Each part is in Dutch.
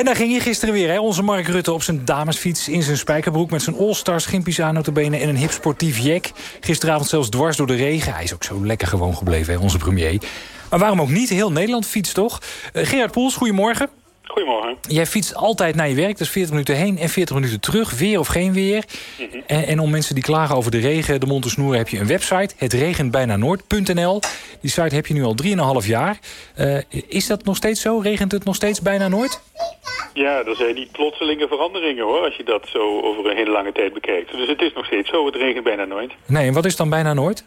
En daar ging hij gisteren weer, hè? onze Mark Rutte op zijn damesfiets... in zijn spijkerbroek met zijn all-stars gimpies aan benen... en een hip sportief jek. Gisteravond zelfs dwars door de regen. Hij is ook zo lekker gewoon gebleven, hè, onze premier. Maar waarom ook niet? Heel Nederland fietst toch? Uh, Gerard Poels, goedemorgen. Goedemorgen. Jij fietst altijd naar je werk, dus 40 minuten heen en 40 minuten terug. Weer of geen weer. Mhm. en, en, om mensen die klagen over de regen, de mond te snoeren... heb je een website, hetregenbijnanoord.nl. Die site heb je nu al 3,5 jaar. Uh, is dat nog steeds zo? Regent het nog steeds bijna nooit? Ja, er zijn niet plotselinge veranderingen hoor, als je dat zo over een hele lange tijd bekijkt. Dus het is nog steeds zo, het regent bijna nooit. Nee, en wat is dan bijna nooit?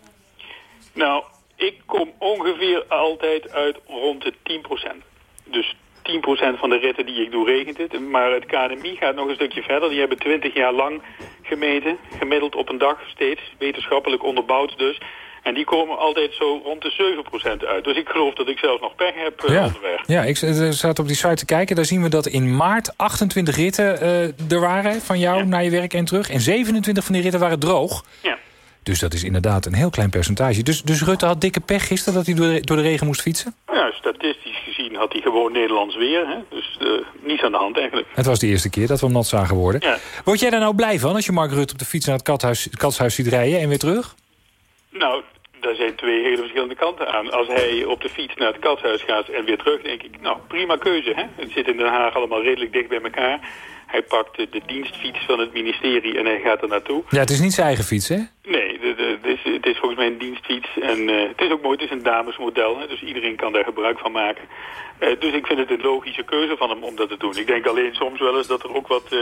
Nou, ik kom ongeveer altijd uit rond de 10%. Dus 10% van de ritten die ik doe regent het. Maar het KNMI gaat nog een stukje verder. Die hebben 20 jaar lang gemeten, gemiddeld op een dag steeds, wetenschappelijk onderbouwd dus. En die komen altijd zo rond de 7% uit. Dus ik geloof dat ik zelfs nog pech heb uh, ja. onderweg. Ja, ik zat op die site te kijken. Daar zien we dat in maart 28 ritten uh, er waren van jou naar je werk en terug. En 27 van die ritten waren droog. Ja. Dus dat is inderdaad een heel klein percentage. Dus, dus Rutte had dikke pech gisteren dat hij door de, door de regen moest fietsen? Ja, statistisch had hij gewoon Nederlands weer. Hè? Dus uh, niets aan de hand eigenlijk. Het was de eerste keer dat we hem nat zagen worden. Ja. Word jij daar nou blij van als je Mark Rutte op de fiets naar het kathuis, katshuis ziet rijden en weer terug? Nou, daar zijn twee hele verschillende kanten aan. Als hij op de fiets naar het katshuis gaat en weer terug, denk ik, nou, prima keuze. Hè? Het zit in Den Haag allemaal redelijk dicht bij elkaar. Hij pakt de dienstfiets van het ministerie en hij gaat er naartoe. Ja, het is niet zijn eigen fiets, hè? Nee, het, is, het is volgens mij een dienstfiets. En uh, het is ook mooi, het is een damesmodel. Hè, dus iedereen kan daar gebruik van maken. Uh, dus ik vind het een logische keuze van hem om dat te doen. Ik denk alleen soms wel eens dat er ook wat... Uh,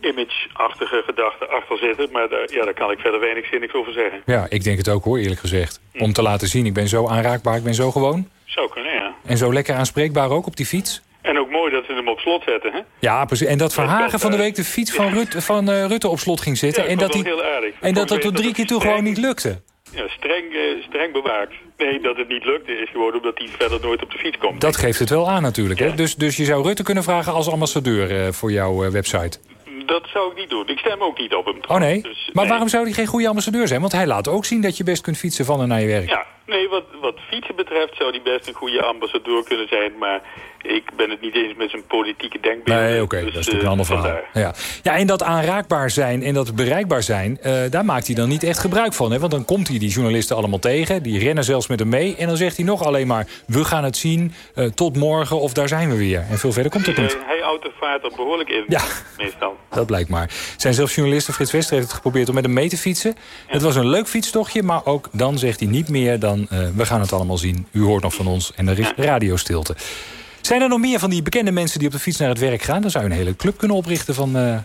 image-achtige gedachten achter zitten. Maar daar, ja, daar kan ik verder weinig zinnigs over zeggen. Ja, ik denk het ook hoor, eerlijk gezegd. Om te laten zien, ik ben zo aanraakbaar, ik ben zo gewoon. Zou kunnen, ja. En zo lekker aanspreekbaar ook op die fiets? En ook mooi dat ze hem op slot zetten, hè? Ja, precies. En dat Verhagen van de week de fiets van, Rutte, van uh, Rutte op slot ging zitten. Ja, en dat, die, aardig. En dat dat tot drie keer toe gewoon niet lukte. Ja, streng, uh, streng bewaakt. Nee, dat het niet lukte is gewoon omdat hij verder nooit op de fiets komt. Dat geeft het wel aan natuurlijk. Ja. Hè? Dus, dus je zou Rutte kunnen vragen als ambassadeur uh, voor jouw website. Dat zou ik niet doen. Ik stem ook niet op hem. Oh nee? Dus, maar nee. waarom zou hij geen goede ambassadeur zijn? Want hij laat ook zien dat je best kunt fietsen van en naar je werk. Ja, nee, wat, wat fietsen betreft zou hij best een goede ambassadeur kunnen zijn. Maar ik ben het niet eens met zijn politieke denkbeelden. Nee, oké, okay, dus, dat is natuurlijk een ander verhaal. Ja. ja, en dat aanraakbaar zijn en dat bereikbaar zijn... Uh, daar maakt hij dan niet echt gebruik van. Hè? Want dan komt hij die journalisten allemaal tegen. Die rennen zelfs met hem mee. En dan zegt hij nog alleen maar... we gaan het zien, uh, tot morgen of daar zijn we weer. En veel verder komt het niet. Hij autovaart er behoorlijk in, ja, meestal. Dat blijkt maar. Zijn zelfs journalisten, Frits Wester heeft het geprobeerd om met hem mee te fietsen. Ja. Het was een leuk fietstochtje, maar ook dan zegt hij niet meer dan... we gaan het allemaal zien, u hoort nog van ons en er is radiostilte. Zijn er nog meer van die bekende mensen die op de fiets naar het werk gaan? Dan zou je een hele club kunnen oprichten van... Uh,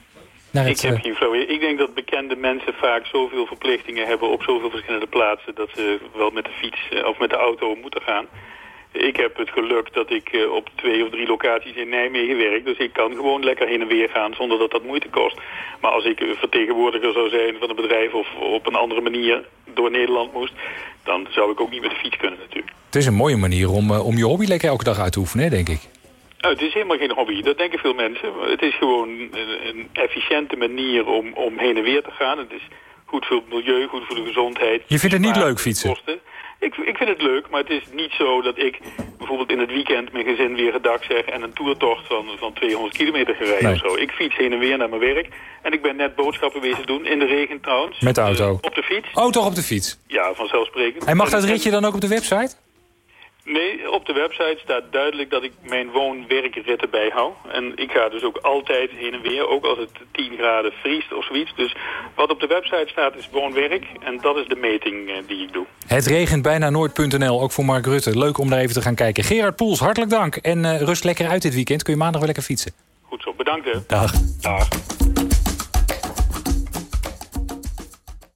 naar het, ik heb geen flauw Ik denk dat bekende mensen vaak zoveel verplichtingen hebben... op zoveel verschillende plaatsen... dat ze wel met de fiets of met de auto moeten gaan. Ik heb het geluk dat ik op twee of drie locaties in Nijmegen werk. Dus ik kan gewoon lekker heen en weer gaan zonder dat dat moeite kost. Maar als ik vertegenwoordiger zou zijn van een bedrijf... of op een andere manier door Nederland moest... dan zou ik ook niet met de fiets kunnen natuurlijk. Het is een mooie manier om, uh, om je hobby lekker elke dag uit te oefenen, denk ik. Nou, het is helemaal geen hobby, dat denken veel mensen. Het is gewoon een, een efficiënte manier om, om heen en weer te gaan. Het is goed voor het milieu, goed voor de gezondheid. Je vindt het niet leuk fietsen? Kosten. Ik, ik vind het leuk, maar het is niet zo dat ik bijvoorbeeld in het weekend mijn gezin weer gedag zeg... en een toertocht van, van 200 kilometer gereden nee. of zo. Ik fiets heen en weer naar mijn werk. En ik ben net boodschappen wezen doen, in de regen trouwens. Met de auto? Uh, op de fiets. Oh, toch op de fiets? Ja, vanzelfsprekend. En mag dat ritje dan ook op de website? Nee, op de website staat duidelijk dat ik mijn woon-werkritten bijhoud. En ik ga dus ook altijd heen en weer, ook als het 10 graden vriest of zoiets. Dus wat op de website staat is woon-werk en dat is de meting uh, die ik doe. Het regent bijna nooit.nl, ook voor Mark Rutte. Leuk om daar even te gaan kijken. Gerard Poels, hartelijk dank. En uh, rust lekker uit dit weekend. Kun je maandag wel lekker fietsen. Goed zo, bedankt hè. Dag. Dag.